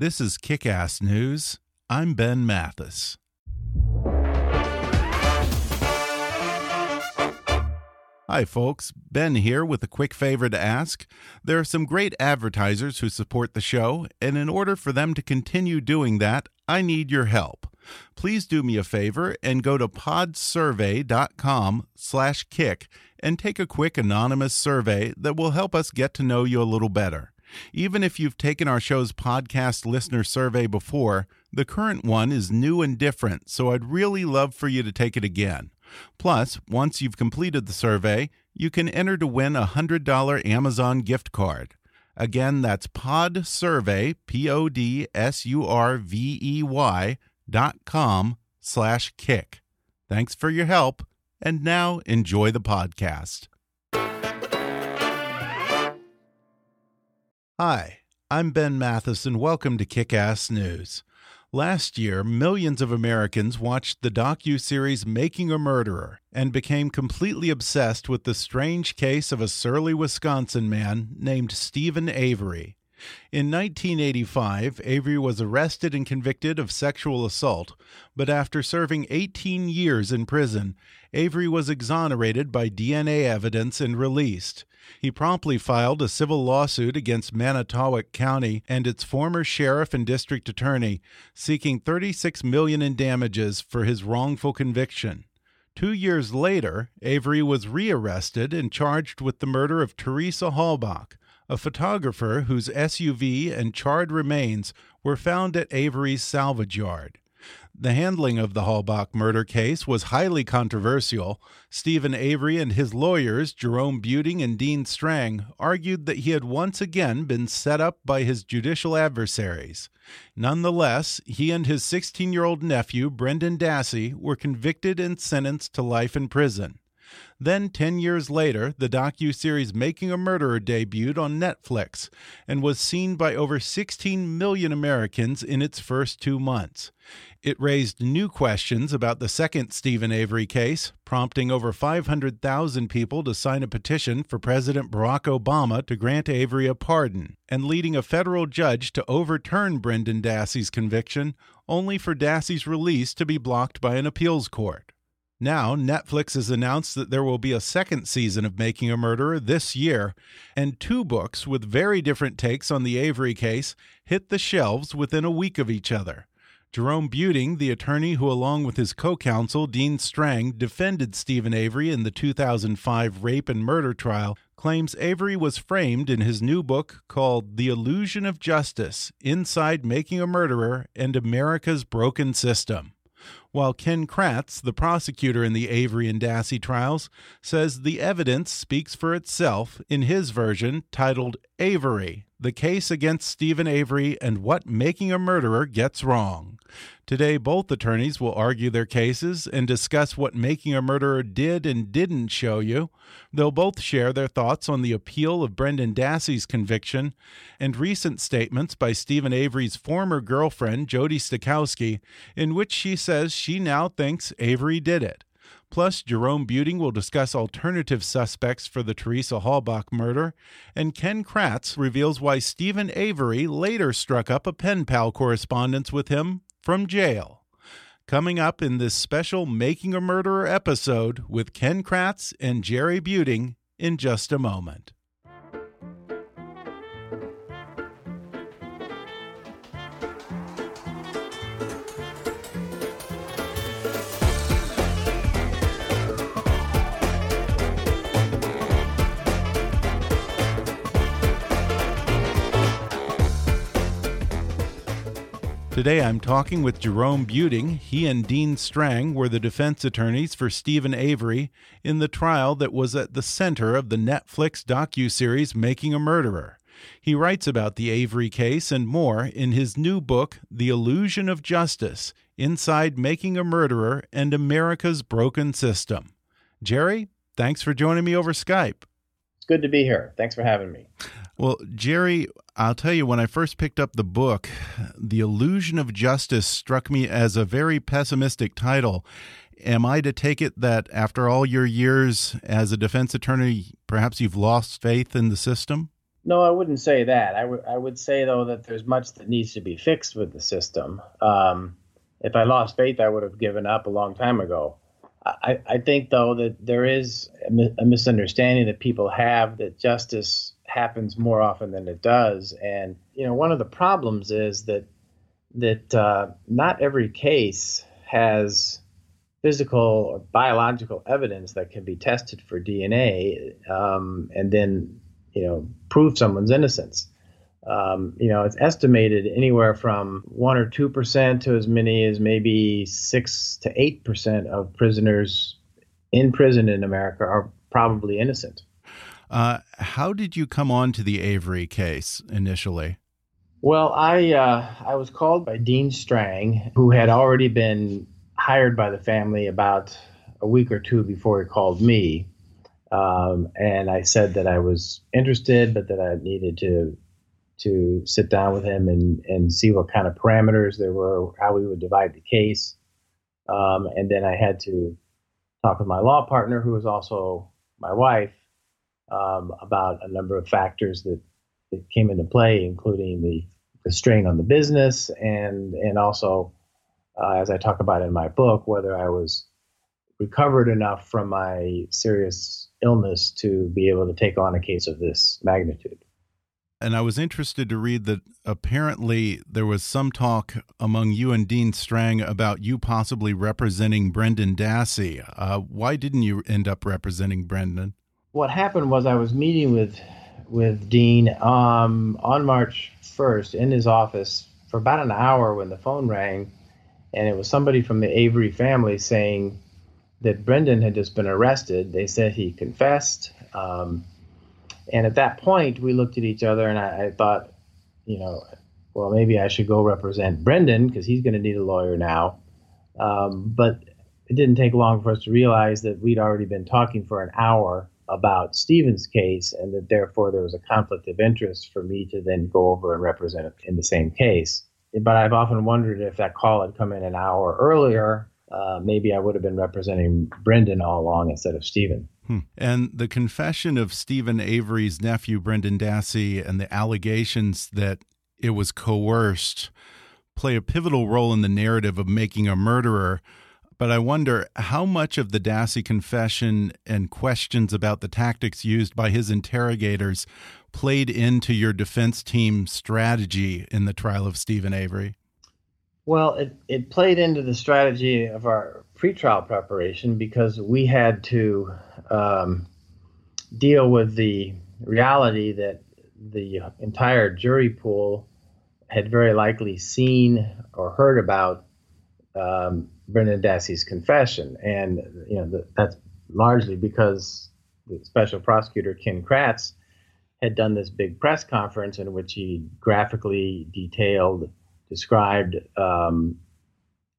This is Kickass News. I'm Ben Mathis. Hi, folks. Ben here with a quick favor to ask. There are some great advertisers who support the show, and in order for them to continue doing that, I need your help. Please do me a favor and go to podsurvey.com slash kick and take a quick anonymous survey that will help us get to know you a little better. Even if you've taken our show's podcast listener survey before, the current one is new and different, so I'd really love for you to take it again. Plus, once you've completed the survey, you can enter to win a $100 Amazon gift card. Again, that's podsurvey, P-O-D-S-U-R-V-E-Y dot com slash kick. Thanks for your help, and now enjoy the podcast. Hi, I'm Ben Mathis, and welcome to Kickass News. Last year, millions of Americans watched the docu-series Making a Murderer and became completely obsessed with the strange case of a surly Wisconsin man named Steven Avery. In 1985, Avery was arrested and convicted of sexual assault, but after serving 18 years in prison, Avery was exonerated by DNA evidence and released. He promptly filed a civil lawsuit against Manitowoc County and its former sheriff and district attorney, seeking 36 million in damages for his wrongful conviction. Two years later, Avery was rearrested and charged with the murder of Teresa Halbach, a photographer whose SUV and charred remains were found at Avery's salvage yard. The handling of the Halbach murder case was highly controversial. Steven Avery and his lawyers, Jerome Buting and Dean Strang, argued that he had once again been set up by his judicial adversaries. Nonetheless, he and his 16 year old nephew, Brendan Dassey, were convicted and sentenced to life in prison. Then, 10 years later, the docu-series Making a Murderer debuted on Netflix and was seen by over 16 million Americans in its first two months. It raised new questions about the second Steven Avery case, prompting over 500,000 people to sign a petition for President Barack Obama to grant Avery a pardon, and leading a federal judge to overturn Brendan Dassey's conviction, only for Dassey's release to be blocked by an appeals court. Now, Netflix has announced that there will be a second season of Making a Murderer this year, and two books with very different takes on the Avery case hit the shelves within a week of each other. Jerome Buting, the attorney who, along with his co counsel, Dean Strang, defended Steven Avery in the 2005 rape and murder trial, claims Avery was framed in his new book called The Illusion of Justice Inside Making a Murderer and America's Broken System. While Ken Kratz, the prosecutor in the Avery and Dassey trials, says the evidence speaks for itself in his version titled Avery The Case Against Steven Avery and What Making a Murderer Gets Wrong. Today, both attorneys will argue their cases and discuss what Making a Murderer did and didn't show you. They'll both share their thoughts on the appeal of Brendan Dassey's conviction and recent statements by Steven Avery's former girlfriend, Jodi Stachowski, in which she says she now thinks Avery did it. Plus, Jerome Buting will discuss alternative suspects for the Teresa Halbach murder, and Ken Kratz reveals why Steven Avery later struck up a pen pal correspondence with him from jail. Coming up in this special Making a Murderer episode with Ken Kratz and Jerry Buting in just a moment. Today I'm talking with Jerome Buting. He and Dean Strang were the defense attorneys for Steven Avery in the trial that was at the center of the Netflix docu-series Making a Murderer. He writes about the Avery case and more in his new book, The Illusion of Justice Inside Making a Murderer and America's Broken System. Jerry, thanks for joining me over Skype. It's good to be here. Thanks for having me. Well, Jerry, I'll tell you, when I first picked up the book, The Illusion of Justice struck me as a very pessimistic title. Am I to take it that after all your years as a defense attorney, perhaps you've lost faith in the system? No, I wouldn't say that. I, I would say, though, that there's much that needs to be fixed with the system. Um, if I lost faith, I would have given up a long time ago. I, I think, though, that there is a, a misunderstanding that people have that justice happens more often than it does. And you know, one of the problems is that that uh, not every case has physical or biological evidence that can be tested for DNA um, and then you know prove someone's innocence. Um, you know, it's estimated anywhere from one or two percent to as many as maybe six to eight percent of prisoners in prison in America are probably innocent. Uh, how did you come on to the Avery case initially? Well, I uh, I was called by Dean Strang, who had already been hired by the family about a week or two before he called me, um, and I said that I was interested, but that I needed to to sit down with him and and see what kind of parameters there were, how we would divide the case, um, and then I had to talk with my law partner, who was also my wife, um, about a number of factors that, that came into play, including the, the strain on the business and and also, uh, as I talk about in my book, whether I was recovered enough from my serious illness to be able to take on a case of this magnitude. And I was interested to read that apparently there was some talk among you and Dean Strang about you possibly representing Brendan Dassey. Uh, why didn't you end up representing Brendan? What happened was I was meeting with with Dean um, on March 1st in his office for about an hour when the phone rang, and it was somebody from the Avery family saying that Brendan had just been arrested. They said he confessed, um, and at that point we looked at each other, and I, I thought, you know, well maybe I should go represent Brendan because he's going to need a lawyer now. Um, but it didn't take long for us to realize that we'd already been talking for an hour about Steven's case, and that therefore there was a conflict of interest for me to then go over and represent in the same case. But I've often wondered if that call had come in an hour earlier, uh, maybe I would have been representing Brendan all along instead of Steven. Hmm. And the confession of Steven Avery's nephew, Brendan Dassey, and the allegations that it was coerced play a pivotal role in the narrative of making a murderer but I wonder how much of the Dassey confession and questions about the tactics used by his interrogators played into your defense team strategy in the trial of Steven Avery. Well, it, it played into the strategy of our pretrial preparation because we had to um, deal with the reality that the entire jury pool had very likely seen or heard about um, Brendan Dassey's confession, and you know the, that's largely because the special prosecutor Ken Kratz had done this big press conference in which he graphically detailed, described um,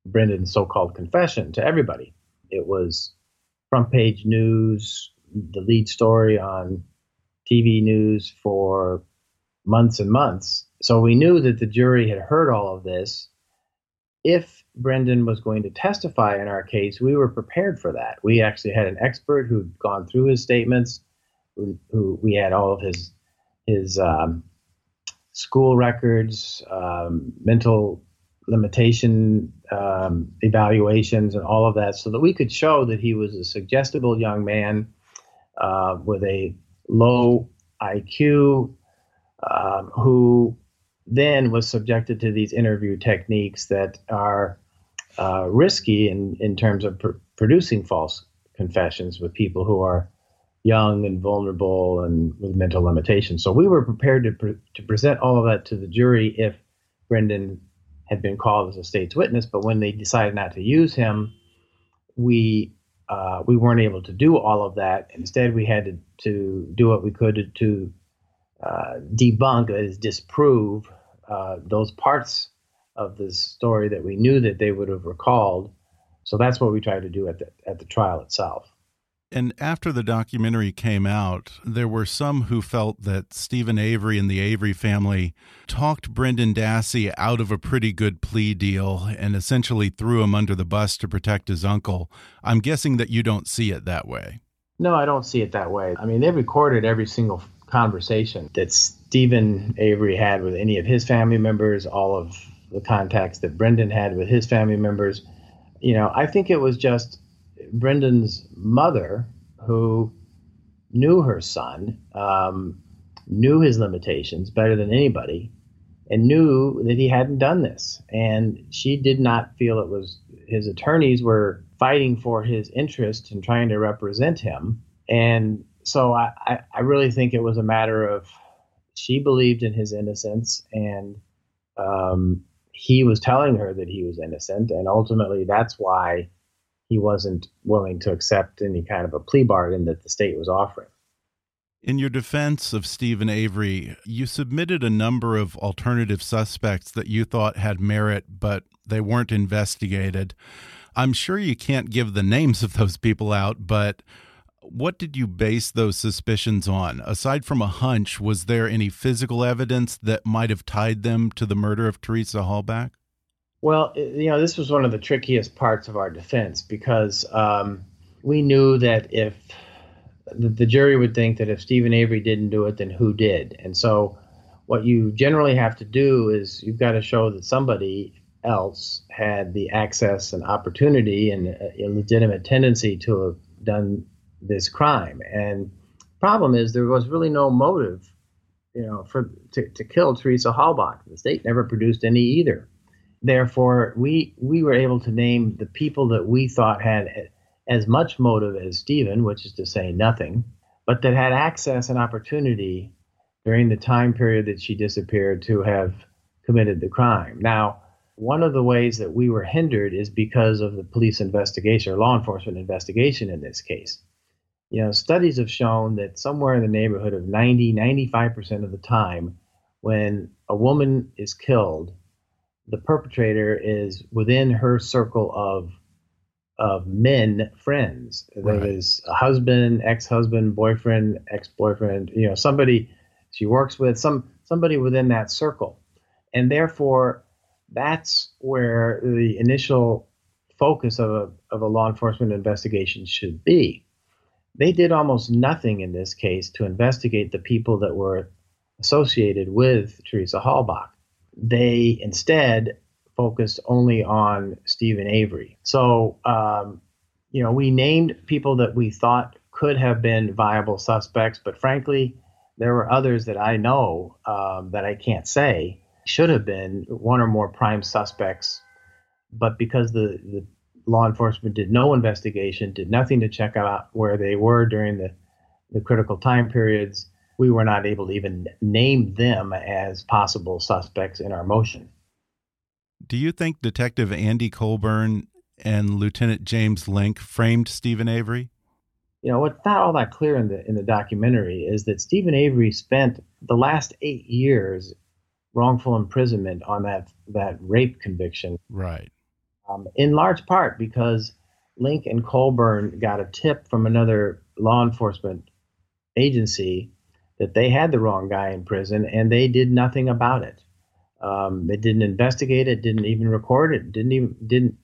Brendan's so-called confession to everybody. It was front page news, the lead story on TV news for months and months. So we knew that the jury had heard all of this. If Brendan was going to testify in our case, we were prepared for that. We actually had an expert who'd gone through his statements, who, who we had all of his his um, school records, um, mental limitation um, evaluations, and all of that, so that we could show that he was a suggestible young man uh, with a low IQ um, who then was subjected to these interview techniques that are uh, risky in, in terms of pr- producing false confessions with people who are young and vulnerable and with mental limitations. So we were prepared to, pre- to present all of that to the jury if Brendan had been called as a state's witness. But when they decided not to use him, we uh, we weren't able to do all of that. Instead, we had to, to do what we could to, to uh, debunk, that is, disprove uh, those parts of the story that we knew that they would have recalled. So that's what we tried to do at the at the trial itself. And after the documentary came out, there were some who felt that Steven Avery and the Avery family talked Brendan Dassey out of a pretty good plea deal and essentially threw him under the bus to protect his uncle. I'm guessing that you don't see it that way. No, I don't see it that way. I mean, they recorded every single conversation that Steven Avery had with any of his family members, all of the contacts that Brendan had with his family members. You know, I think it was just Brendan's mother, who knew her son, um, knew his limitations better than anybody, and knew that he hadn't done this. And she did not feel it was his attorneys were fighting for his interest and trying to represent him. And so I, I, I really think it was a matter of she believed in his innocence and um, he was telling her that he was innocent. And ultimately, that's why he wasn't willing to accept any kind of a plea bargain that the state was offering. In your defense of Steven Avery, you submitted a number of alternative suspects that you thought had merit, but they weren't investigated. I'm sure you can't give the names of those people out, but what did you base those suspicions on? Aside from a hunch, was there any physical evidence that might have tied them to the murder of Teresa Halbach? Well, you know, this was one of the trickiest parts of our defense because um, we knew that if the, jury would think that if Steven Avery didn't do it, then who did? And so, what you generally have to do is you've got to show that somebody else had the access and opportunity and a legitimate tendency to have done this crime. And problem is there was really no motive, you know, for to, to kill Teresa Halbach. The state never produced any either. Therefore, we we were able to name the people that we thought had as much motive as Steven, which is to say nothing, but that had access and opportunity during the time period that she disappeared to have committed the crime. Now, one of the ways that we were hindered is because of the police investigation or law enforcement investigation in this case. You know, studies have shown that somewhere in the neighborhood of 90, 95% of the time, when a woman is killed, the perpetrator is within her circle of of men friends. Right. That is a husband, ex-husband, boyfriend, ex-boyfriend. You know, somebody she works with, some somebody within that circle, and therefore that's where the initial focus of a of a law enforcement investigation should be. They did almost nothing in this case to investigate the people that were associated with Teresa Halbach they instead focused only on Steven Avery. So, um, you know, we named people that we thought could have been viable suspects, but frankly, there were others that I know um, that I can't say should have been one or more prime suspects, but because the, the law enforcement did no investigation, did nothing to check out where they were during the, the critical time periods, we were not able to even name them as possible suspects in our motion. Do you think Detective Andy Colborn and Lieutenant James Lenk framed Steven Avery? You know, what's not all that clear in the in the documentary is that Steven Avery spent the last eight years wrongful imprisonment on that that rape conviction. Right. Um, in large part because Lenk and Colborn got a tip from another law enforcement agency that they had the wrong guy in prison and they did nothing about it. Um, they didn't investigate it, didn't even record it, didn't even didn't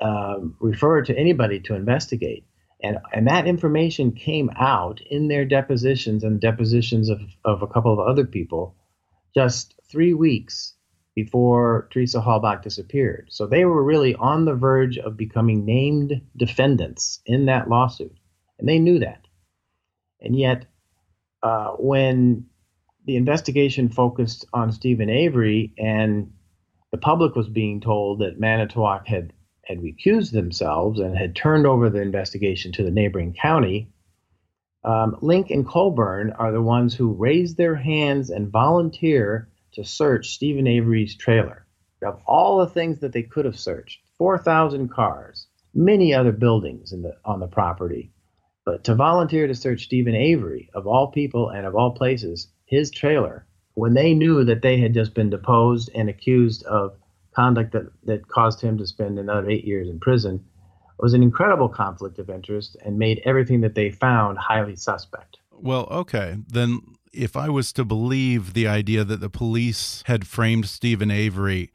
uh, refer to anybody to investigate. And and that information came out in their depositions and depositions of, of a couple of other people just three weeks before Teresa Halbach disappeared. So they were really on the verge of becoming named defendants in that lawsuit. And they knew that. And yet uh, when the investigation focused on Steven Avery and the public was being told that Manitowoc had had recused themselves and had turned over the investigation to the neighboring county, um, Lenk and Colborn are the ones who raise their hands and volunteer to search Steven Avery's trailer. of all the things that they could have searched 4,000 cars, many other buildings in the, on the property. But to volunteer to search Steven Avery, of all people and of all places, his trailer, when they knew that they had just been deposed and accused of conduct that, that caused him to spend another eight years in prison, was an incredible conflict of interest and made everything that they found highly suspect. Well, okay. Then if I was to believe the idea that the police had framed Steven Avery,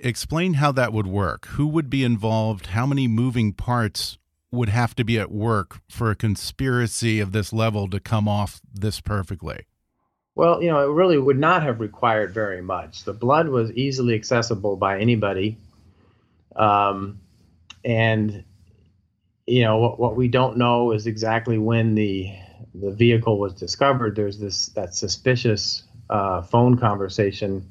explain how that would work. Who would be involved? How many moving parts would have to be at work for a conspiracy of this level to come off this perfectly? Well, you know, it really would not have required very much. The blood was easily accessible by anybody. Um, and, you know, what, what we don't know is exactly when the the vehicle was discovered. There's this that suspicious uh, phone conversation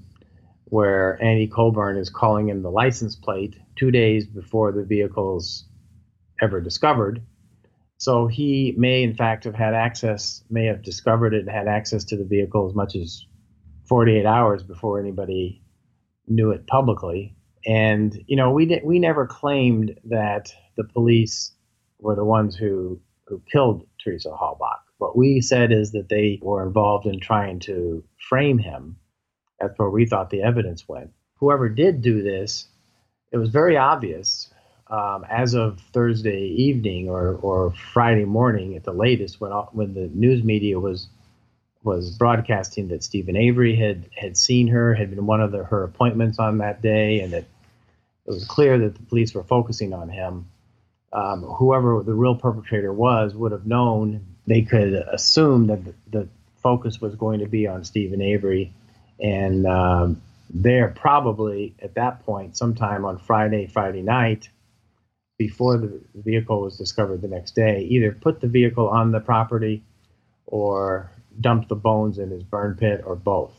where Andy Colborn is calling him the license plate two days before the vehicle's ever discovered. So he may, in fact, have had access, may have discovered it and had access to the vehicle as much as 48 hours before anybody knew it publicly. And you know, we we never claimed that the police were the ones who who killed Teresa Halbach. What we said is that they were involved in trying to frame him that's where we thought the evidence went. Whoever did do this, it was very obvious um, as of Thursday evening or, or Friday morning at the latest when when the news media was was broadcasting that Steven Avery had had seen her, had been one of the, her appointments on that day, and that it was clear that the police were focusing on him. Um, whoever the real perpetrator was would have known. They could assume that the, focus was going to be on Steven Avery and um, they're probably at that point, sometime on Friday, Friday night, before the vehicle was discovered the next day, either put the vehicle on the property or dumped the bones in his burn pit or both.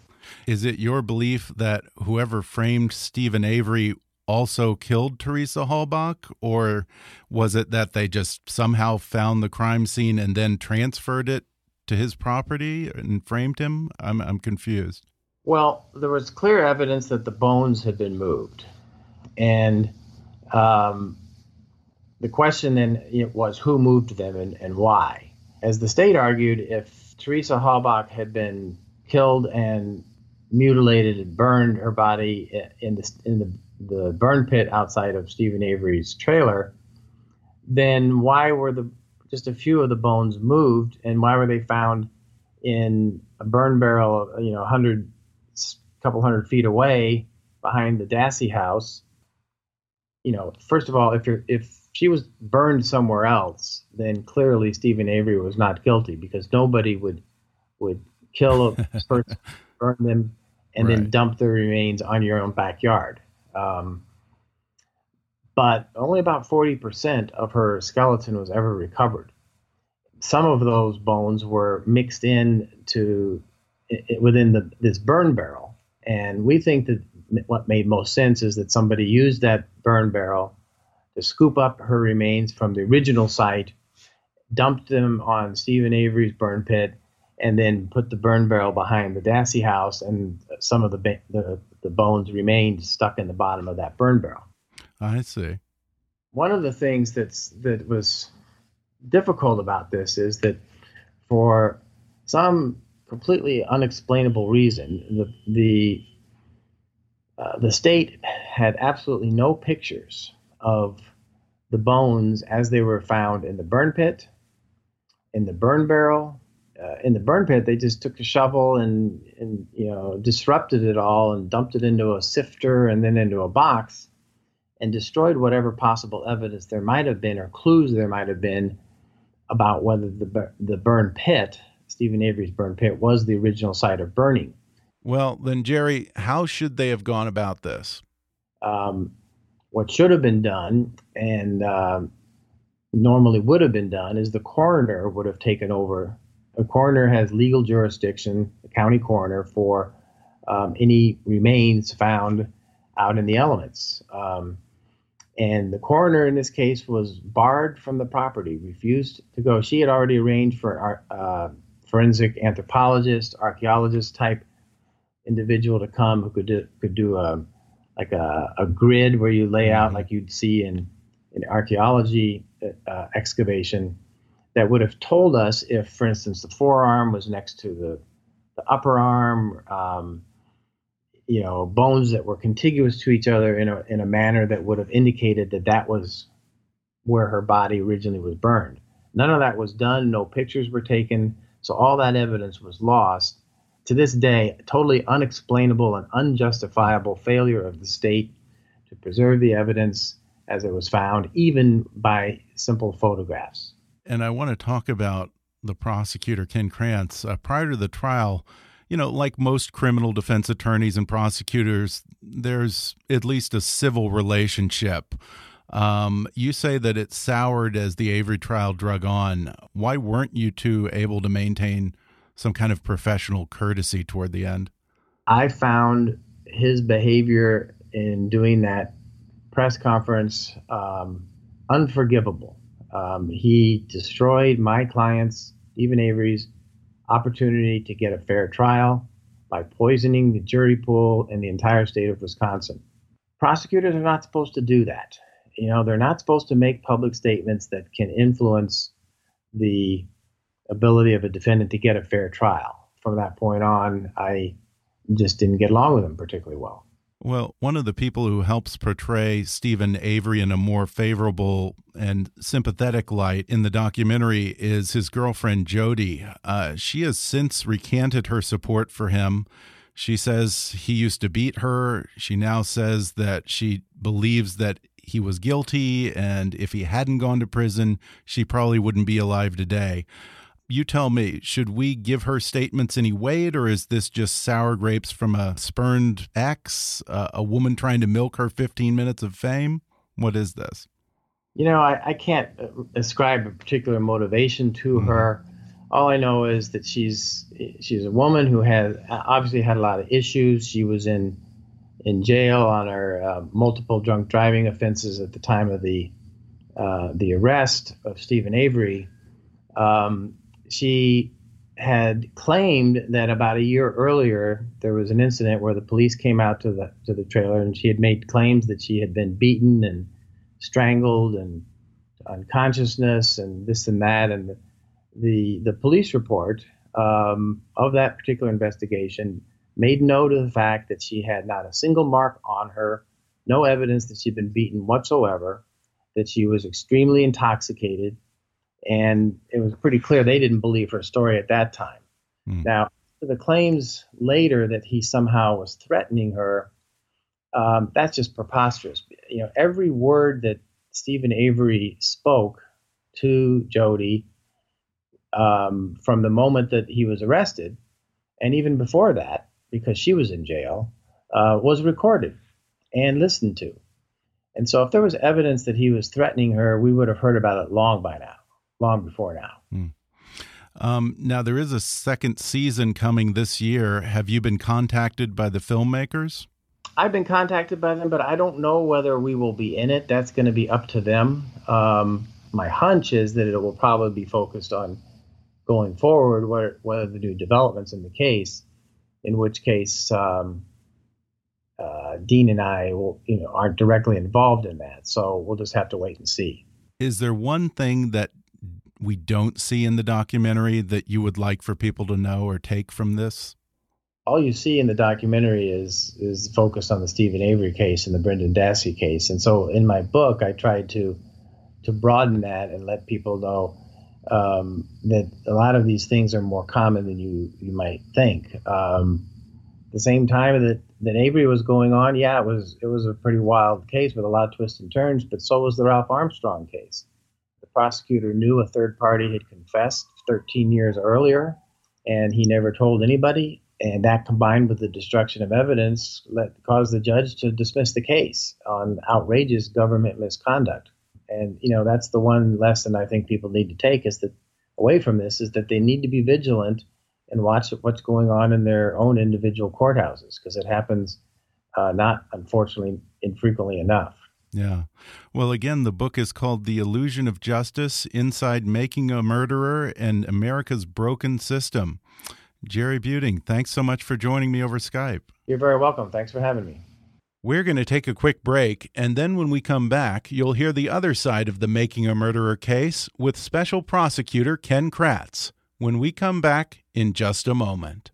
Is it your belief that whoever framed Steven Avery also killed Teresa Halbach, or was it that they just somehow found the crime scene and then transferred it to his property and framed him? I'm I'm confused. Well, there was clear evidence that the bones had been moved, and um, the question then was who moved them and, and why. As the state argued, if Teresa Halbach had been killed and mutilated and burned her body in the in the, the burn pit outside of Steven Avery's trailer, then why were the just a few of the bones moved, and why were they found in a burn barrel, you know, 100 couple hundred feet away behind the Dassey house, you know, first of all, if you're if she was burned somewhere else, then clearly Steven Avery was not guilty because nobody would would kill a person, burn them, and right. then dump the remains on your own backyard. Um, but only about 40% of her skeleton was ever recovered. Some of those bones were mixed in to within the, this burn barrel and we think that what made most sense is that somebody used that burn barrel to scoop up her remains from the original site, dumped them on Steven Avery's burn pit, and then put the burn barrel behind the Dassey house, and some of the, the, the bones remained stuck in the bottom of that burn barrel. I see. One of the things that's that was difficult about this is that for some completely unexplainable reason, the the uh, the state had absolutely no pictures of the bones as they were found in the burn pit, in the burn barrel. Uh, in the burn pit, they just took a shovel and, and you know disrupted it all and dumped it into a sifter and then into a box and destroyed whatever possible evidence there might have been or clues there might have been about whether the the burn pit Steven Avery's burn pit was the original site of burning. Well, then, Jerry, how should they have gone about this? Um, what should have been done, and uh, normally would have been done, is the coroner would have taken over. A coroner has legal jurisdiction, the county coroner, for um, any remains found out in the elements. Um, and the coroner in this case was barred from the property, refused to go. She had already arranged for uh, forensic anthropologist, archaeologist type individual to come who could do, could do a, like a, a grid where you lay out like you'd see in in archaeology uh, excavation that would have told us if, for instance, the forearm was next to the, the upper arm, um, you know, bones that were contiguous to each other in a, in a manner that would have indicated that that was where her body originally was burned. None of that was done. No pictures were taken. So all that evidence was lost. To this day, totally unexplainable and unjustifiable failure of the state to preserve the evidence as it was found, even by simple photographs. And I want to talk about the prosecutor, Ken Kratz. Uh, prior to the trial, you know, like most criminal defense attorneys and prosecutors, there's at least a civil relationship. Um, you say that it soured as the Avery trial drug on. Why weren't you two able to maintain some kind of professional courtesy toward the end? I found his behavior in doing that press conference um, unforgivable. Um, he destroyed my client's, Steven Avery's, opportunity to get a fair trial by poisoning the jury pool in the entire state of Wisconsin. Prosecutors are not supposed to do that. You know, they're not supposed to make public statements that can influence the ability of a defendant to get a fair trial. From that point on, I just didn't get along with him particularly well. Well, one of the people who helps portray Steven Avery in a more favorable and sympathetic light in the documentary is his girlfriend, Jodi. Uh, she has since recanted her support for him. She says he used to beat her. She now says that she believes that he was guilty, and if he hadn't gone to prison, she probably wouldn't be alive today you tell me, should we give her statements any weight, or is this just sour grapes from a spurned ex, uh, a woman trying to milk her 15 minutes of fame? What is this? You know, I, I can't uh, ascribe a particular motivation to mm. her. All I know is that she's she's a woman who has obviously had a lot of issues. She was in in jail on her uh, multiple drunk driving offenses at the time of the uh, the arrest of Steven Avery. Um, she had claimed that about a year earlier there was an incident where the police came out to the to the trailer and she had made claims that she had been beaten and strangled and unconsciousness and this and that. And the the, the police report um, of that particular investigation made note of the fact that she had not a single mark on her, no evidence that she'd been beaten whatsoever, that she was extremely intoxicated, and it was pretty clear they didn't believe her story at that time. Mm. Now, the claims later that he somehow was threatening her, um, that's just preposterous. You know, every word that Steven Avery spoke to Jodi um, from the moment that he was arrested, and even before that, because she was in jail, uh, was recorded and listened to. And so, if there was evidence that he was threatening her, we would have heard about it long by now long before now. Mm. Um, now there is a second season coming this year. Have you been contacted by the filmmakers? I've been contacted by them, but I don't know whether we will be in it. That's going to be up to them. Um, my hunch is that it will probably be focused on going forward, what what are the new developments in the case. In which case, um, uh, Dean and I will, you know, aren't directly involved in that. So we'll just have to wait and see. Is there one thing that we don't see in the documentary that you would like for people to know or take from this? All you see in the documentary is is focused on the Steven Avery case and the Brendan Dassey case, and so in my book I tried to to broaden that and let people know um, that a lot of these things are more common than you you might think. Um, the same time that that Avery was going on, yeah, it was it was a pretty wild case with a lot of twists and turns, but so was the Ralph Armstrong case prosecutor knew a third party had confessed 13 years earlier, and he never told anybody. And that combined with the destruction of evidence let, caused the judge to dismiss the case on outrageous government misconduct. And, you know, that's the one lesson I think people need to take is that away from this is that they need to be vigilant and watch what's going on in their own individual courthouses because it happens uh, not, unfortunately, infrequently enough. Yeah. Well, again, the book is called The Illusion of Justice Inside Making a Murderer and America's Broken System. Jerry Buting, thanks so much for joining me over Skype. You're very welcome. Thanks for having me. We're going to take a quick break, and then when we come back, you'll hear the other side of the Making a Murderer case with Special Prosecutor Ken Kratz when we come back in just a moment.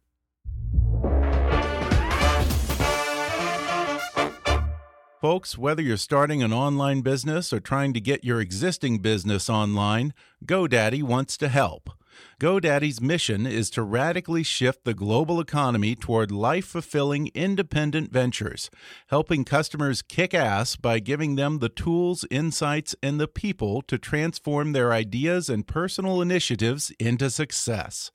Folks, whether you're starting an online business or trying to get your existing business online, GoDaddy wants to help. GoDaddy's mission is to radically shift the global economy toward life fulfilling independent ventures, helping customers kick ass by giving them the tools, insights, and the people to transform their ideas and personal initiatives into success.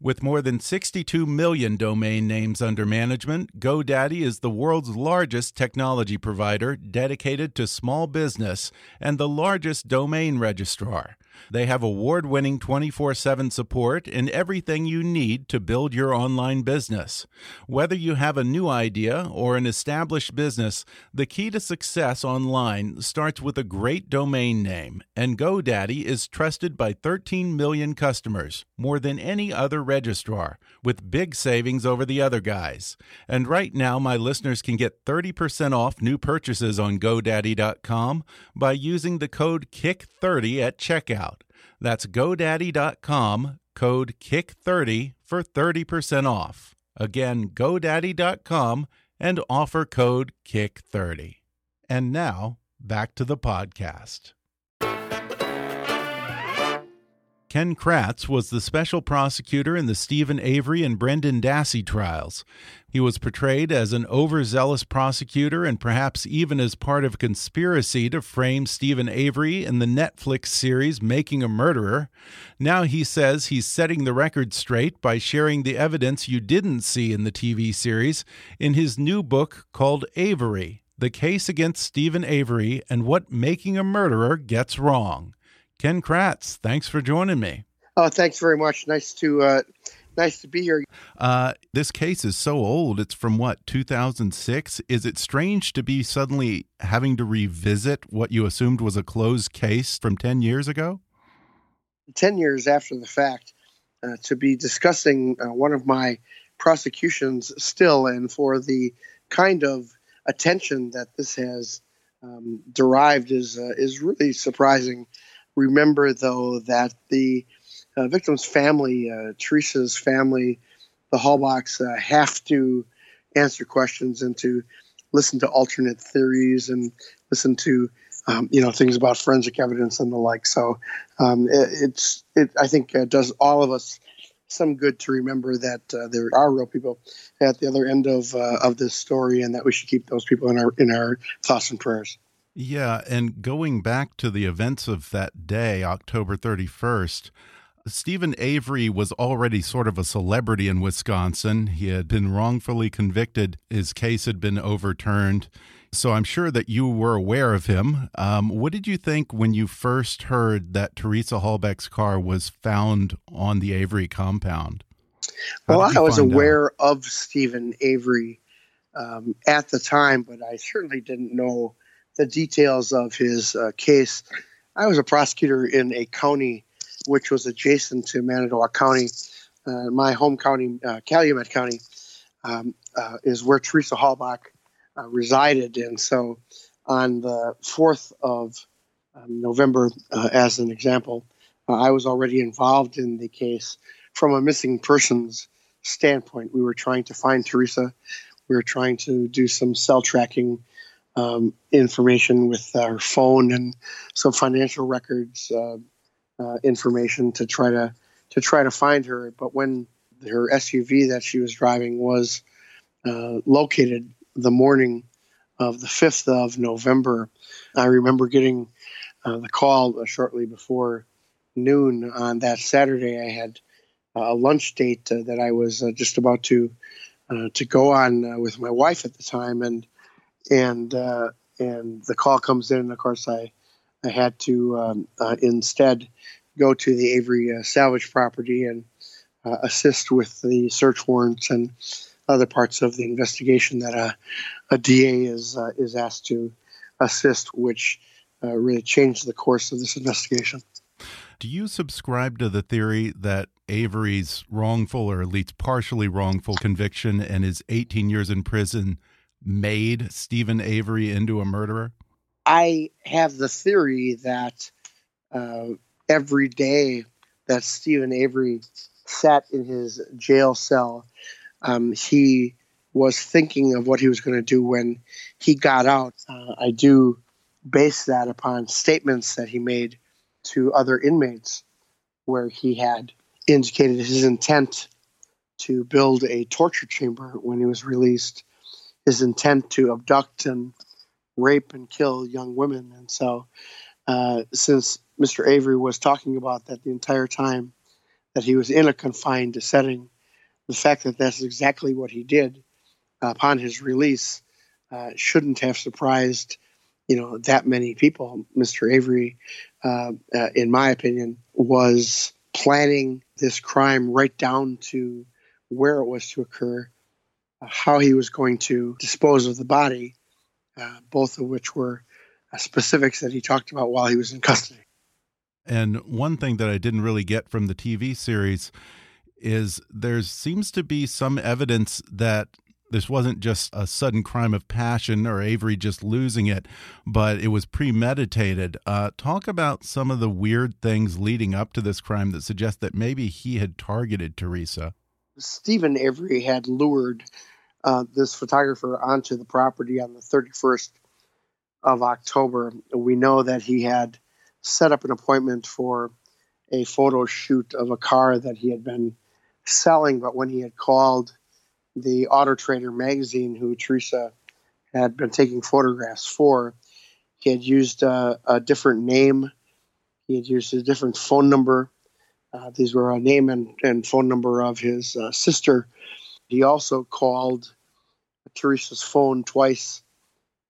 With more than 62 million domain names under management, GoDaddy is the world's largest technology provider dedicated to small business and the largest domain registrar. They have award winning 24 7 support and everything you need to build your online business. Whether you have a new idea or an established business, the key to success online starts with a great domain name, and GoDaddy is trusted by 13 million customers, more than any other registrar, with big savings over the other guys. And right now, my listeners can get 30% off new purchases on GoDaddy.com by using the code KICK30 at checkout. That's GoDaddy.com, code KICK30 for 30% off. Again, GoDaddy.com and offer code KICK30. And now, back to the podcast. Ken Kratz was the special prosecutor in the Steven Avery and Brendan Dassey trials. He was portrayed as an overzealous prosecutor and perhaps even as part of a conspiracy to frame Steven Avery in the Netflix series Making a Murderer. Now he says he's setting the record straight by sharing the evidence you didn't see in the TV series in his new book called Avery The Case Against Steven Avery and What Making a Murderer Gets Wrong. Ken Kratz, thanks for joining me. Oh, thanks very much. Nice to uh, nice to be here. Uh, this case is so old. It's from what 2006. Is it strange to be suddenly having to revisit what you assumed was a closed case from 10 years ago? 10 years after the fact, uh, to be discussing uh, one of my prosecutions still, and for the kind of attention that this has um, derived is uh, is really surprising. Remember, though, that the uh, victim's family, uh, Teresa's family, the Halbachs, uh, have to answer questions and to listen to alternate theories and listen to um, you know things about forensic evidence and the like. So um, it, it's it I think uh, does all of us some good to remember that uh, there are real people at the other end of uh, of this story, and that we should keep those people in our in our thoughts and prayers. Yeah, and going back to the events of that day, October 31st, Steven Avery was already sort of a celebrity in Wisconsin. He had been wrongfully convicted, his case had been overturned. So I'm sure that you were aware of him. Um, what did you think when you first heard that Teresa Halbach's car was found on the Avery compound? How well, I was aware out? of Steven Avery um, at the time, but I certainly didn't know the details of his uh, case. I was a prosecutor in a county which was adjacent to Manitowoc County. Uh, my home county, uh, Calumet County, um, uh, is where Teresa Halbach uh, resided. And so on the 4th of um, November, uh, as an example, I was already involved in the case from a missing persons standpoint. We were trying to find Teresa. We were trying to do some cell tracking um, information with our phone and some financial records uh, uh, information to try to to try to find her. But when her SUV that she was driving was uh, located the morning of the 5th of November, I remember getting uh, the call uh, shortly before noon on that Saturday. I had a lunch date uh, that I was just about to to go on with my wife at the time, and and uh, and the call comes in. And of course, I I had to um, uh, instead go to the Avery uh, salvage property and uh, assist with the search warrants and other parts of the investigation that a, a DA is uh, is asked to assist, which really changed the course of this investigation. Do you subscribe to the theory that Avery's wrongful or at least partially wrongful conviction and his 18 years in prison made Steven Avery into a murderer? I have the theory that uh, every day that Steven Avery sat in his jail cell, um, he was thinking of what he was going to do when he got out. Uh, I do base that upon statements that he made to other inmates, where he had indicated his intent to build a torture chamber when he was released, his intent to abduct and rape and kill young women. And so, uh, since Mr. Avery was talking about that the entire time that he was in a confined setting, the fact that that's exactly what he did upon his release uh, shouldn't have surprised you know that many people. Mr. Avery, uh, uh, in my opinion, was planning this crime right down to where it was to occur, how he was going to dispose of the body, uh, both of which were uh, specifics that he talked about while he was in custody. And one thing that I didn't really get from the TV series is there seems to be some evidence that this wasn't just a sudden crime of passion or Avery just losing it, but it was premeditated. Uh, talk about some of the weird things leading up to this crime that suggest that maybe he had targeted Teresa. Steven Avery had lured uh, this photographer onto the property on the 31st of October. We know that he had set up an appointment for a photo shoot of a car that he had been selling, but when he had called the Auto Trader magazine, who Teresa had been taking photographs for. He had used a, a different name. He had used a different phone number. Uh, these were a name and, and phone number of his uh, sister. He also called Teresa's phone twice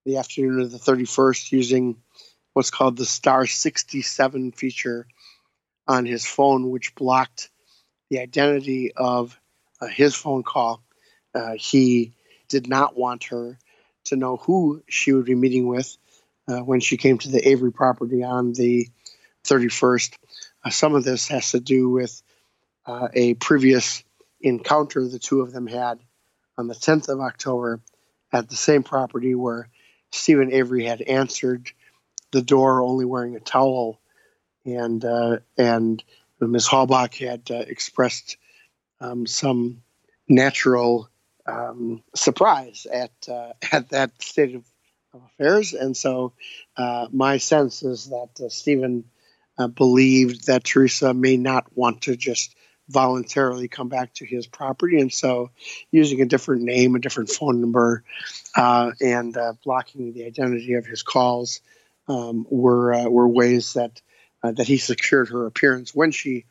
the afternoon of the 31st using what's called the star 67 feature on his phone, which blocked the identity of uh, his phone call uh, he did not want her to know who she would be meeting with uh, when she came to the Avery property on the 31st. Uh, some of this has to do with uh, a previous encounter the two of them had on the 10th of October at the same property where Steven Avery had answered the door only wearing a towel, and uh, and Ms. Halbach had uh, expressed um, some natural um, surprise at uh, at that state of, of affairs, and so uh, my sense is that uh, Steven uh, believed that Teresa may not want to just voluntarily come back to his property, and so using a different name, a different phone number, uh, and uh, blocking the identity of his calls um, were were ways that that he secured her appearance when she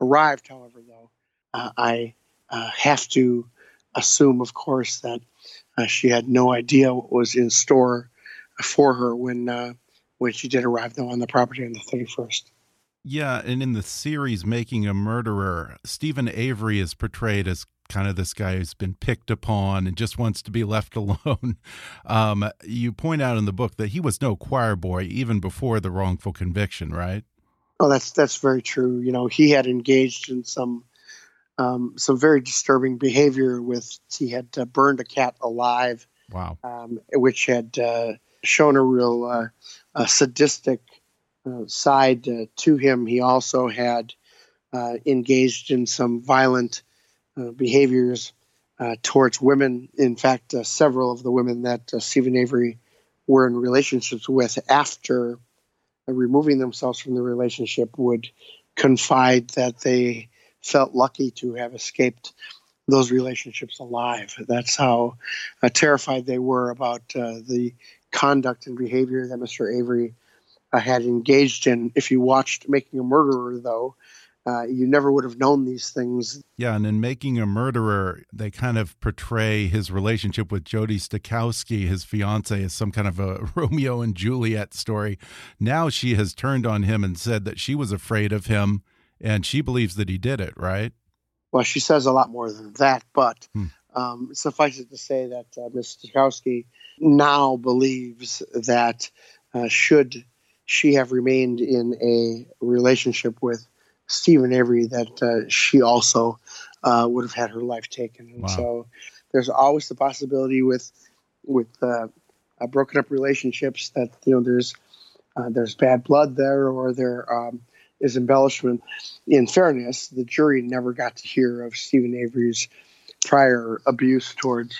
arrived. However, though, I have to assume, of course, that uh, she had no idea what was in store for her when uh, when she did arrive though on the property on the 31st. Yeah, and in the series Making a Murderer, Steven Avery is portrayed as kind of this guy who's been picked upon and just wants to be left alone. Um, you point out in the book that he was no choir boy even before the wrongful conviction, right? Oh, that's that's very true. You know, he had engaged in some um, some very disturbing behavior with he had uh, burned a cat alive. Wow. Um, which had uh, shown a real uh, a sadistic side uh, to him. He also had uh, engaged in some violent behaviors towards women. In fact, several of the women that Steven Avery were in relationships with after removing themselves from the relationship would confide that they felt lucky to have escaped those relationships alive. That's how uh, terrified they were about uh, the conduct and behavior that Mr. Avery uh, had engaged in. If you watched Making a Murderer, though, uh, you never would have known these things. Yeah, and in Making a Murderer, they kind of portray his relationship with Jodi Stachowski, his fiance, as some kind of a Romeo and Juliet story. Now she has turned on him and said that she was afraid of him and she believes that he did it, right? Well, she says a lot more than that, but hmm. um, suffice it to say that uh, Ms. Stokowski now believes that uh, should she have remained in a relationship with Steven Avery, that uh, she also uh, would have had her life taken. And wow. so there's always the possibility with with uh, uh, broken up relationships that you know there's uh, there's bad blood there or there um, is embellishment. In fairness, the jury never got to hear of Steven Avery's prior abuse towards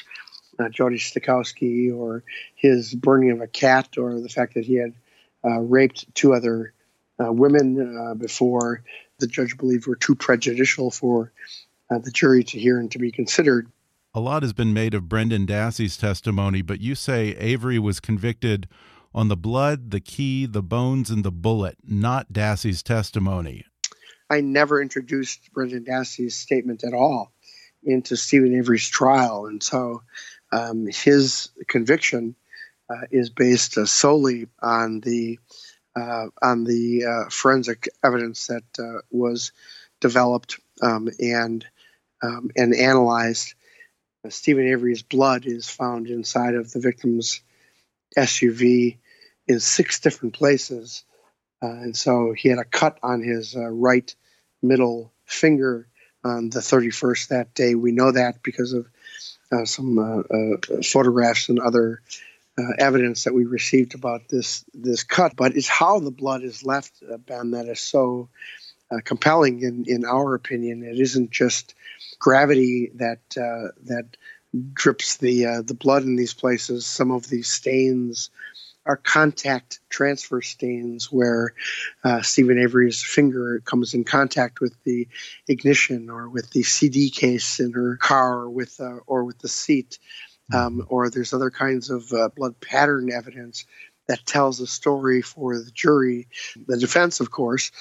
uh, Jodi Stachowski or his burning of a cat or the fact that he had raped two other uh, women uh, before the judge believed were too prejudicial for uh, the jury to hear and to be considered. A lot has been made of Brendan Dassey's testimony, but you say Avery was convicted on the blood, the key, the bones, and the bullet, not Dassey's testimony. I never introduced Brendan Dassey's statement at all into Steven Avery's trial, and so um, his conviction uh, is based uh, solely on the uh, on the uh, forensic evidence that uh, was developed um, and um, and analyzed. Steven Avery's blood is found inside of the victim's SUV in six different places. Uh, and so he had a cut on his uh, right middle finger on the 31st that day. We know that because of uh, some uh, uh, photographs and other uh, evidence that we received about this this cut. But it's how the blood is left, Ben, that is so compelling in, in our opinion. It isn't just gravity that that drips the the blood in these places. Some of these stains are contact transfer stains where uh, Steven Avery's finger comes in contact with the ignition or with the CD case in her car or with, uh, or with the seat. Um, mm-hmm. or there's other kinds of uh, blood pattern evidence that tells a story for the jury. The defense, of course,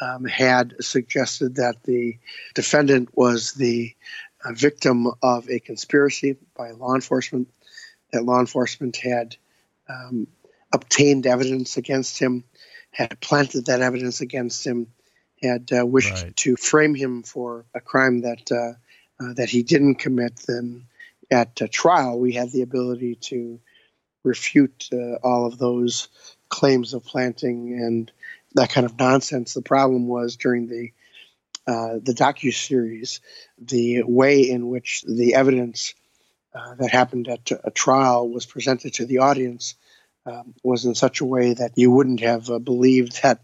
um, had suggested that the defendant was the uh, victim of a conspiracy by law enforcement, that law enforcement had um, obtained evidence against him, had planted that evidence against him, had uh, wished right. to frame him for a crime that uh, uh, that he didn't commit, then at trial we had the ability to refute uh, all of those claims of planting and that kind of nonsense. The problem was during the uh, the docu series, the way in which the evidence uh, that happened at a trial was presented to the audience um, was in such a way that you wouldn't have uh, believed that,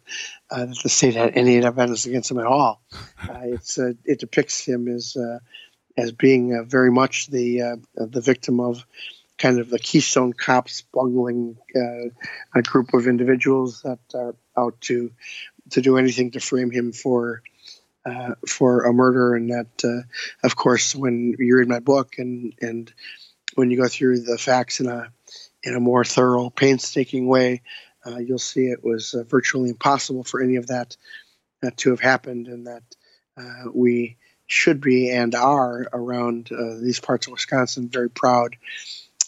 uh, that the state had any evidence against him at all. Uh, it's it depicts him as as being uh, very much the the victim of kind of the Keystone Cops bungling a group of individuals that are out to to do anything to frame him for. for a murder, and that, of course, when you read my book and and when you go through the facts in a in a more thorough, painstaking way, uh, you'll see it was uh, virtually impossible for any of that uh, to have happened, and that uh, we should be and are around uh, these parts of Wisconsin very proud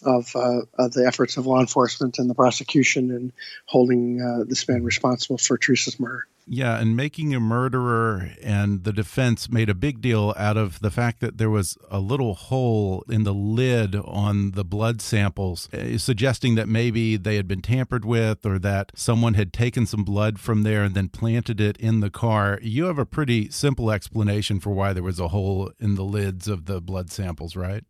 of, uh, of, the efforts of law enforcement and the prosecution in holding this man responsible for Teresa's murder. Yeah, and making a murderer and the defense made a big deal out of the fact that there was a little hole in the lid on the blood samples, uh, suggesting that maybe they had been tampered with or that someone had taken some blood from there and then planted it in the car. You have a pretty simple explanation for why there was a hole in the lids of the blood samples, right?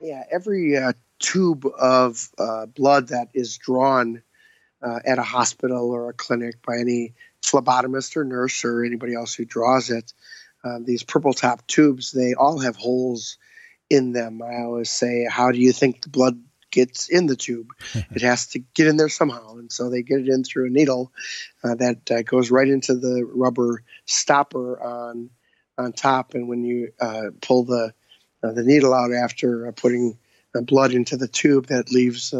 Yeah, every uh, tube of uh, blood that is drawn uh, at a hospital or a clinic by any phlebotomist or nurse or anybody else who draws it, uh, these purple top tubes, they all have holes in them. I always say, how do you think the blood gets in the tube? it has to get in there somehow. And so they get it in through a needle uh, that uh, goes right into the rubber stopper on on top. And when you uh, pull the uh, the needle out after uh, putting blood into the tube, that leaves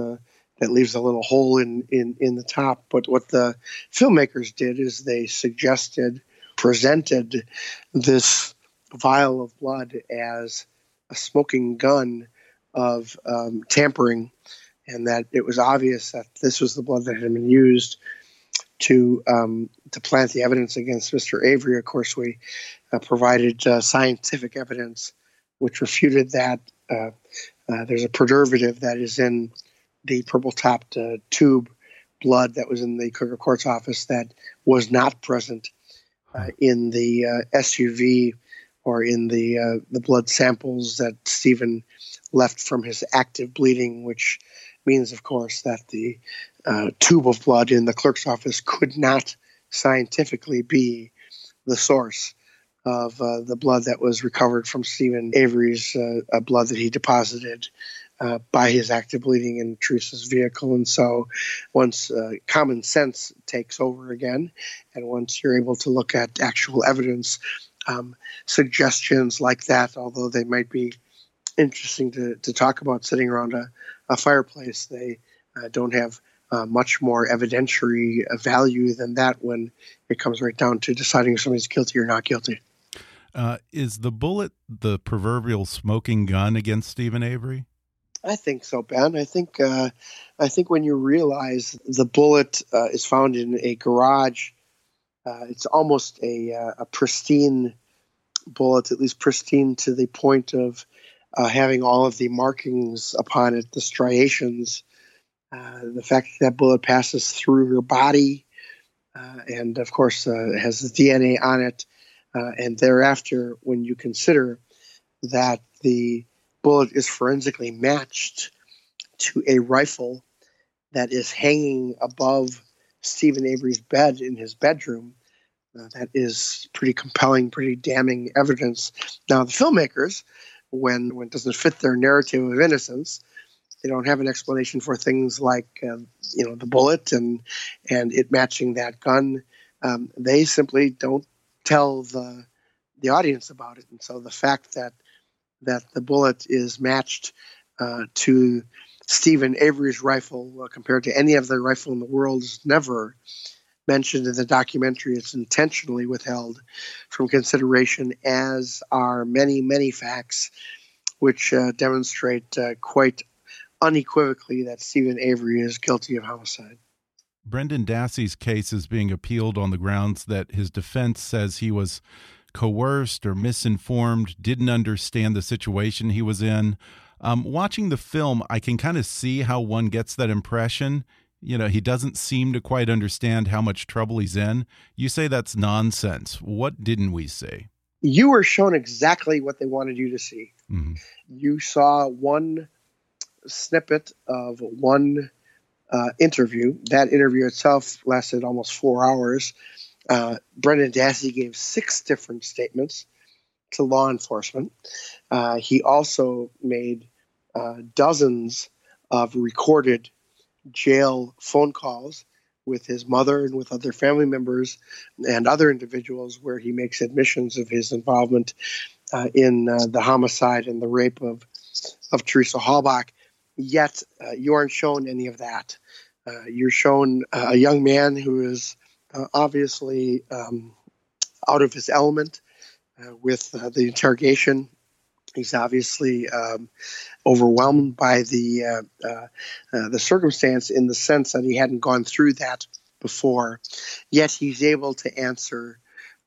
that leaves a little hole in, in, in the top. But what the filmmakers did is they suggested, presented this vial of blood as a smoking gun of um, tampering, and that it was obvious that this was the blood that had been used to um, to plant the evidence against Mr. Avery. Of course, we uh, provided uh, scientific evidence which refuted that. Uh, uh there's a preservative that is in the purple topped uh, tube blood that was in the clerk court's office that was not present uh, in the uh, SUV or in the uh, the blood samples that Steven left from his active bleeding, which means, of course, that the uh, tube of blood in the clerk's office could not scientifically be the source of uh, the blood that was recovered from Steven Avery's uh, blood that he deposited uh, by his active bleeding in Teresa's vehicle. And so, once uh, common sense takes over again, and once you're able to look at actual evidence, um, suggestions like that, although they might be interesting to, to talk about sitting around a, a fireplace, they uh, don't have uh, much more evidentiary value than that when it comes right down to deciding if somebody's guilty or not guilty. Uh, is the bullet the proverbial smoking gun against Steven Avery? I think so, Ben. I think uh, I think when you realize the bullet uh, is found in a garage, uh, it's almost a, uh, a pristine bullet, at least pristine to the point of uh, having all of the markings upon it, the striations, the fact that that bullet passes through your body, and of course has the DNA on it uh, and thereafter, when you consider that the bullet is forensically matched to a rifle that is hanging above Steven Avery's bed in his bedroom, uh, that is pretty compelling, pretty damning evidence. Now, the filmmakers, when when it doesn't fit their narrative of innocence, they don't have an explanation for things like uh, you know the bullet and and it matching that gun. Um, they simply don't tell the the audience about it. And so the fact that that the bullet is matched uh, to Steven Avery's rifle uh, compared to any other rifle in the world is never mentioned in the documentary. It's intentionally withheld from consideration, as are many, many facts which uh, demonstrate uh, quite unequivocally that Steven Avery is guilty of homicide. Brendan Dassey's case is being appealed on the grounds that his defense says he was coerced or misinformed, didn't understand the situation he was in. Um, watching the film, I can kind of see how one gets that impression. You know, he doesn't seem to quite understand how much trouble he's in. You say that's nonsense. What didn't we see? You were shown exactly what they wanted you to see. Mm -hmm. You saw one snippet of one uh, interview. That interview itself lasted almost four hours. Uh, Brendan Dassey gave six different statements to law enforcement. Uh, he also made uh, dozens of recorded jail phone calls with his mother and with other family members and other individuals where he makes admissions of his involvement uh, in uh, the homicide and the rape of of Teresa Halbach yet uh, you aren't shown any of that. Uh, you're shown uh, a young man who is uh, obviously um, out of his element uh, with uh, the interrogation. He's obviously um, overwhelmed by the the circumstance in the sense that he hadn't gone through that before. Yet he's able to answer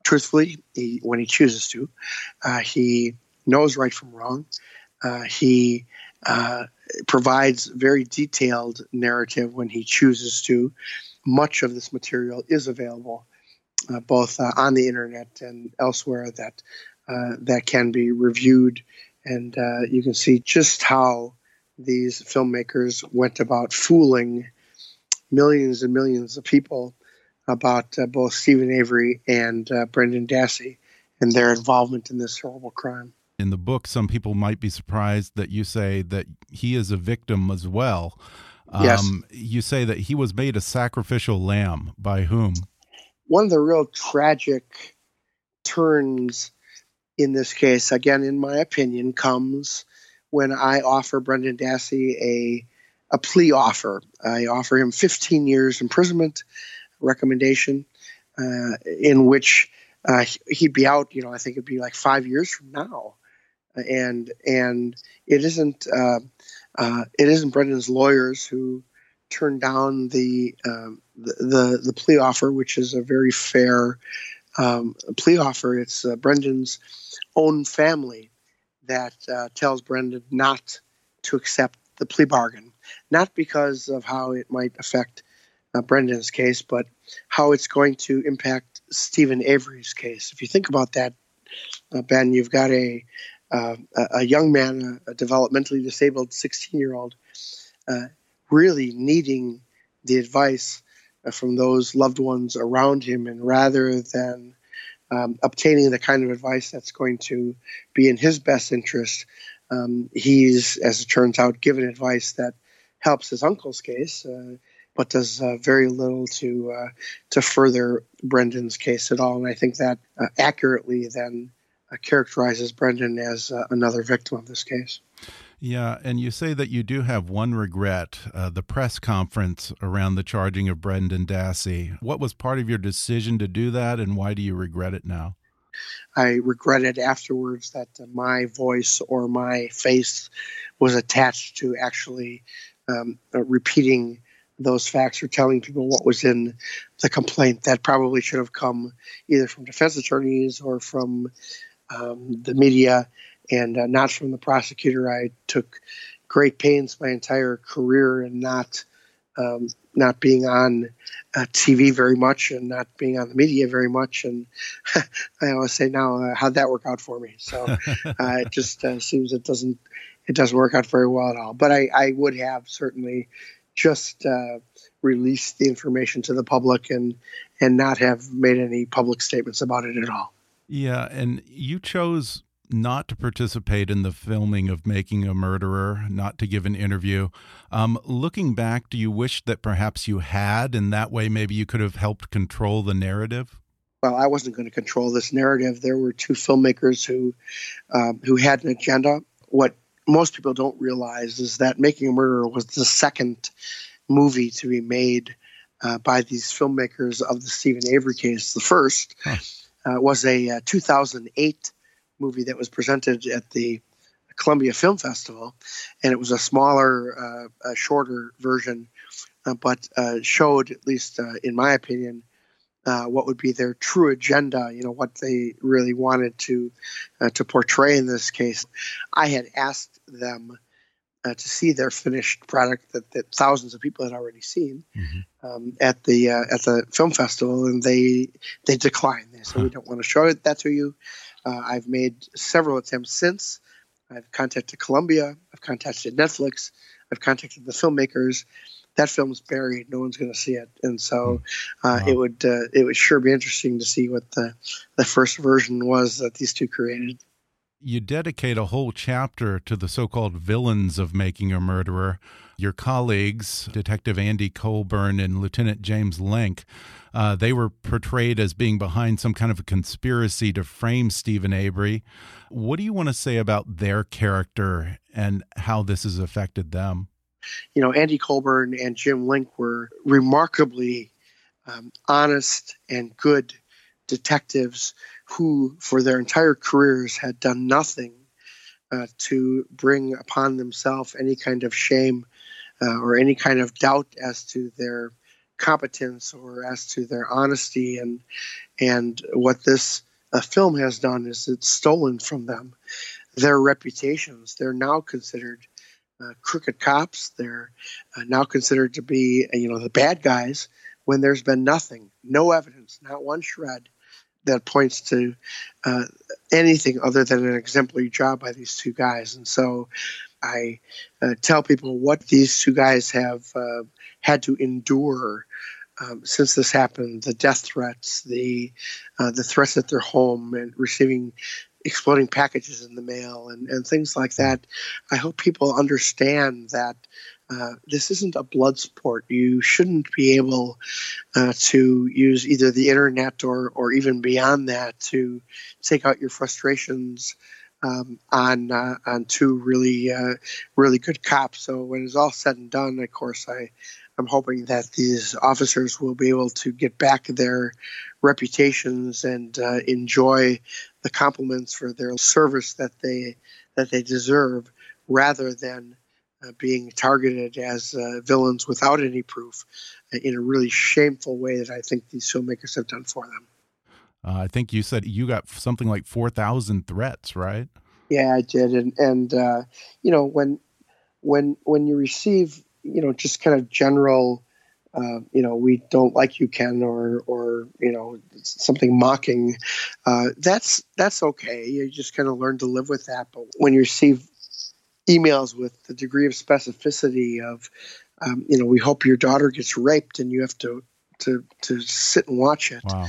truthfully he, when he chooses to. he knows right from wrong. he uh, provides very detailed narrative when he chooses to. Much of this material is available uh, both uh, on the internet and elsewhere that uh, that can be reviewed, and uh, you can see just how these filmmakers went about fooling millions and millions of people about uh, both Steven Avery and Brendan Dassey and their involvement in this horrible crime in the book, some people might be surprised that you say that he is a victim as well. Um, yes. You say that he was made a sacrificial lamb by whom? One of the real tragic turns in this case, again, in my opinion, comes when I offer Brendan Dassey a a plea offer. I offer him 15 years imprisonment recommendation, uh, in which uh, he'd be out. You know, I think it'd be like five years from now and and it isn't uh, uh, it isn't Brendan's lawyers who turned down the, um, the, the the plea offer, which is a very fair um, plea offer. It's uh, Brendan's own family that uh, tells Brendan not to accept the plea bargain, not because of how it might affect uh, Brendan's case, but how it's going to impact Steven Avery's case. If you think about that Uh, ben, you've got a uh, a young man, a, developmentally disabled 16 year old, uh, really needing the advice uh, from those loved ones around him, and rather than um, obtaining the kind of advice that's going to be in his best interest, um, he's, as it turns out, given advice that helps his uncle's case, uh, but does uh, very little to uh, to further Brendan's case at all. And I think that uh, accurately then characterizes Brendan as uh, another victim of this case. Yeah, and you say that you do have one regret the press conference around the charging of Brendan Dassey. What was part of your decision to do that, and why do you regret it now? I regretted afterwards that my voice or my face was attached to actually um, uh, repeating those facts or telling people what was in the complaint. That probably should have come either from defense attorneys or from um, the media and uh, not from the prosecutor. I took great pains my entire career in not um, not being on uh, TV very much and not being on the media very much. And I always say now, uh, how'd that work out for me? So uh, it just uh, seems it doesn't it doesn't work out very well at all. But I, I would have certainly just uh, released the information to the public and and not have made any public statements about it at all. Yeah, and you chose not to participate in the filming of Making a Murderer, not to give an interview. Um, looking back, do you wish that perhaps you had, and that way maybe you could have helped control the narrative? Well, I wasn't going to control this narrative. There were two filmmakers who um, who had an agenda. What most people don't realize is that Making a Murderer was the second movie to be made uh, by these filmmakers of the Steven Avery case. The first huh. Uh, was a uh, 2008 movie that was presented at the Columbia Film Festival, and it was a smaller, uh, a shorter version, but showed, at least in my opinion, uh, what would be their true agenda, you know, what they really wanted to uh, to portray in this case. I had asked them uh, to see their finished product that, that, thousands of people had already seen mm-hmm. um, at the at the film festival, and they they declined. They said, huh. "We don't want to show it that to you." Uh, I've made several attempts since. I've contacted Columbia. I've contacted Netflix. I've contacted the filmmakers. That film's buried. No one's going to see it, and so hmm. uh, wow. it would uh, it would sure be interesting to see what the the first version was that these two created. You dedicate a whole chapter to the so-called villains of making a murderer. Your colleagues, Detective Andy Colborn and Lieutenant James Lenk, uh, they were portrayed as being behind some kind of a conspiracy to frame Steven Avery. What do you want to say about their character and how this has affected them? You know, Andy Colborn and Jim Lenk were remarkably um, honest and good detectives who, for their entire careers, had done nothing uh, to bring upon themselves any kind of shame uh, or any kind of doubt as to their competence or as to their honesty and and what this uh, film has done is it's stolen from them. Their reputations they're now considered uh, crooked cops. They're uh, now considered to be uh, you know the bad guys when there's been nothing no evidence not one shred that points to uh, anything other than an exemplary job by these two guys and so I uh, tell people what these two guys have uh, had to endure um, since this happened the death threats, the uh, the threats at their home, and receiving exploding packages in the mail, and, and things like that. I hope people understand that. Uh, this isn't a blood sport. You shouldn't be able uh, to use either the internet or, or even beyond that to take out your frustrations um, on uh, on two really uh, really good cops. So when it's all said and done, of course, I I'm hoping that these officers will be able to get back their reputations and uh, enjoy the compliments for their service that they that they deserve, rather than uh, being targeted as uh, villains without any proof uh, in a really shameful way that I think these filmmakers have done for them. Uh, I think you said you got something like four thousand threats, right? Yeah, I did, and and uh, you know when when when you receive you know, just kind of general uh, you know, we don't like you, Ken, or or you know, something mocking. Uh, that's that's okay. You just kind of learn to live with that. But when you receive emails with the degree of specificity of, um, you know, we hope your daughter gets raped, and you have to to to sit and watch it. Wow.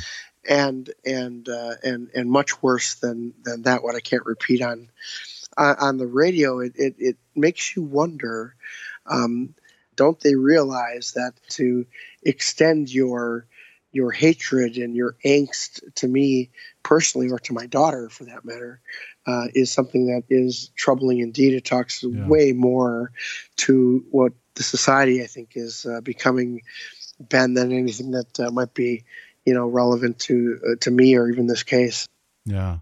And and uh, and and much worse than than that. What I can't repeat on on the radio, it, it, it makes you wonder um, don't they realize that to extend your your hatred and your angst to me personally or to my daughter for that matter uh, is something that is troubling indeed it talks yeah. way more to what the society i think is uh, becoming ben than anything that uh, might be you know relevant to uh, to me or even this case yeah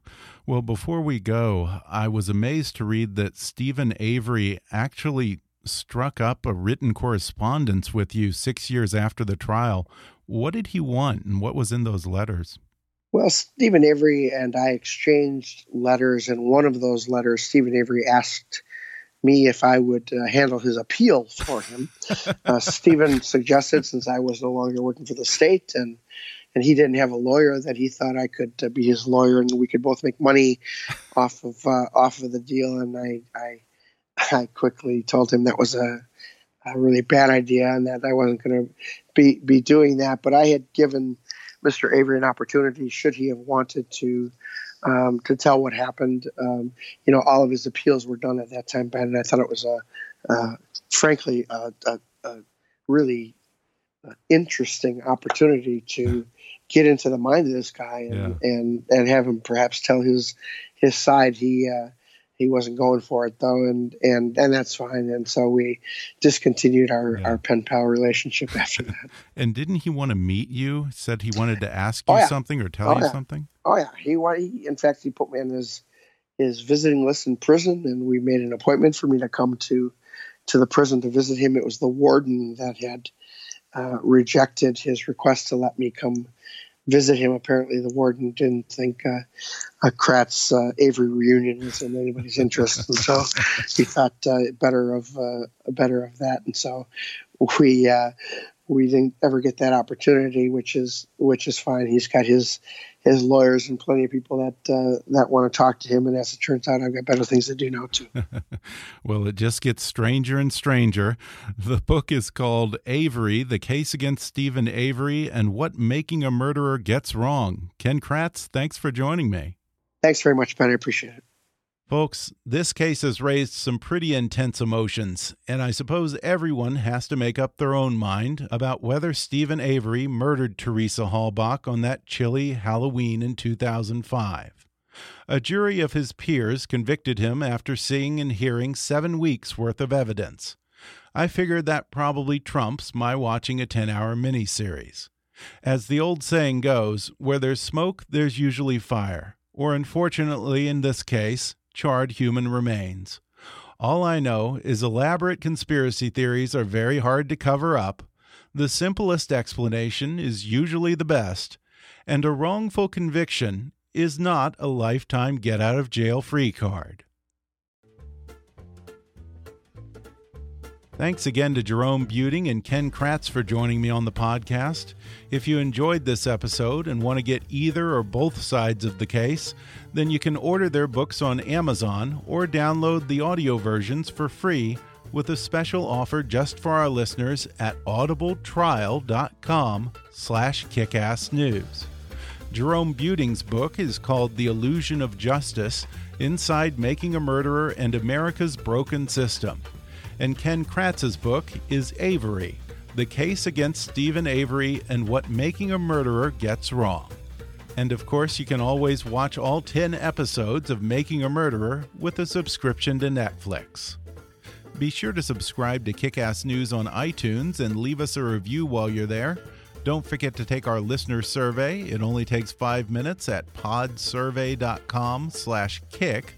well before we go i was amazed to read that steven avery actually struck up a written correspondence with you six years after the trial. What did he want, and what was in those letters? Well, Steven Avery and I exchanged letters, and one of those letters, Steven Avery asked me if I would uh, handle his appeal for him. uh, Steven suggested, since I was no longer working for the state and and he didn't have a lawyer, that he thought I could uh, be his lawyer and we could both make money off of uh, off of the deal. And I, I I quickly told him that was a, a really bad idea and that I wasn't going to be be doing that. But I had given Mr. Avery an opportunity, should he have wanted to, um, to tell what happened. Um, you know, all of his appeals were done at that time, Ben, and I thought it was a, uh, frankly, a, a, a really uh, interesting opportunity to get into the mind of this guy and, yeah. and, and have him perhaps tell his his side. He uh, he wasn't going for it though, and and and that's fine. And so we discontinued our yeah. our pen pal relationship after that. and didn't he want to meet you? Said he wanted to ask you oh, yeah. something or tell oh, you yeah. something. Oh yeah, he, he in fact he put me on his his visiting list in prison, and we made an appointment for me to come to to the prison to visit him. It was the warden that had uh, rejected his request to let me come visit him. Apparently, the warden didn't think uh, Kratz uh, Avery reunion was in anybody's interest, and so he thought uh, better of uh, better of that. And so we uh, we didn't ever get that opportunity, which is which is fine. He's got his his lawyers and plenty of people that uh, that want to talk to him. And as it turns out, I've got better things to do now too. well, it just gets stranger and stranger. The book is called Avery: The Case Against Steven Avery and What Making a Murderer Gets Wrong. Ken Kratz, thanks for joining me. Thanks very much, Ben. I appreciate it. Folks, this case has raised some pretty intense emotions, and I suppose everyone has to make up their own mind about whether Steven Avery murdered Teresa Halbach on that chilly Halloween in 2005. A jury of his peers convicted him after seeing and hearing seven weeks' worth of evidence. I figured that probably trumps my watching a 10 hour miniseries. As the old saying goes, where there's smoke, there's usually fire. Or, unfortunately, in this case, charred human remains. All I know is elaborate conspiracy theories are very hard to cover up, the simplest explanation is usually the best, and a wrongful conviction is not a lifetime get out of jail free card. Thanks again to Jerome Buting and Ken Kratz for joining me on the podcast. If you enjoyed this episode and want to get either or both sides of the case, then you can order their books on Amazon or download the audio versions for free with a special offer just for our listeners at audibletrial.com slash kickassnews. Jerome Buting's book is called The Illusion of Justice, Inside Making a Murderer and America's Broken System and Ken Kratz's book is Avery The Case Against Steven Avery and What Making a Murderer Gets Wrong. And of course, you can always watch all 10 episodes of Making a Murderer with a subscription to Netflix. Be sure to subscribe to Kickass News on iTunes and leave us a review while you're there. Don't forget to take our listener survey. It only takes five minutes at podsurvey.com/kick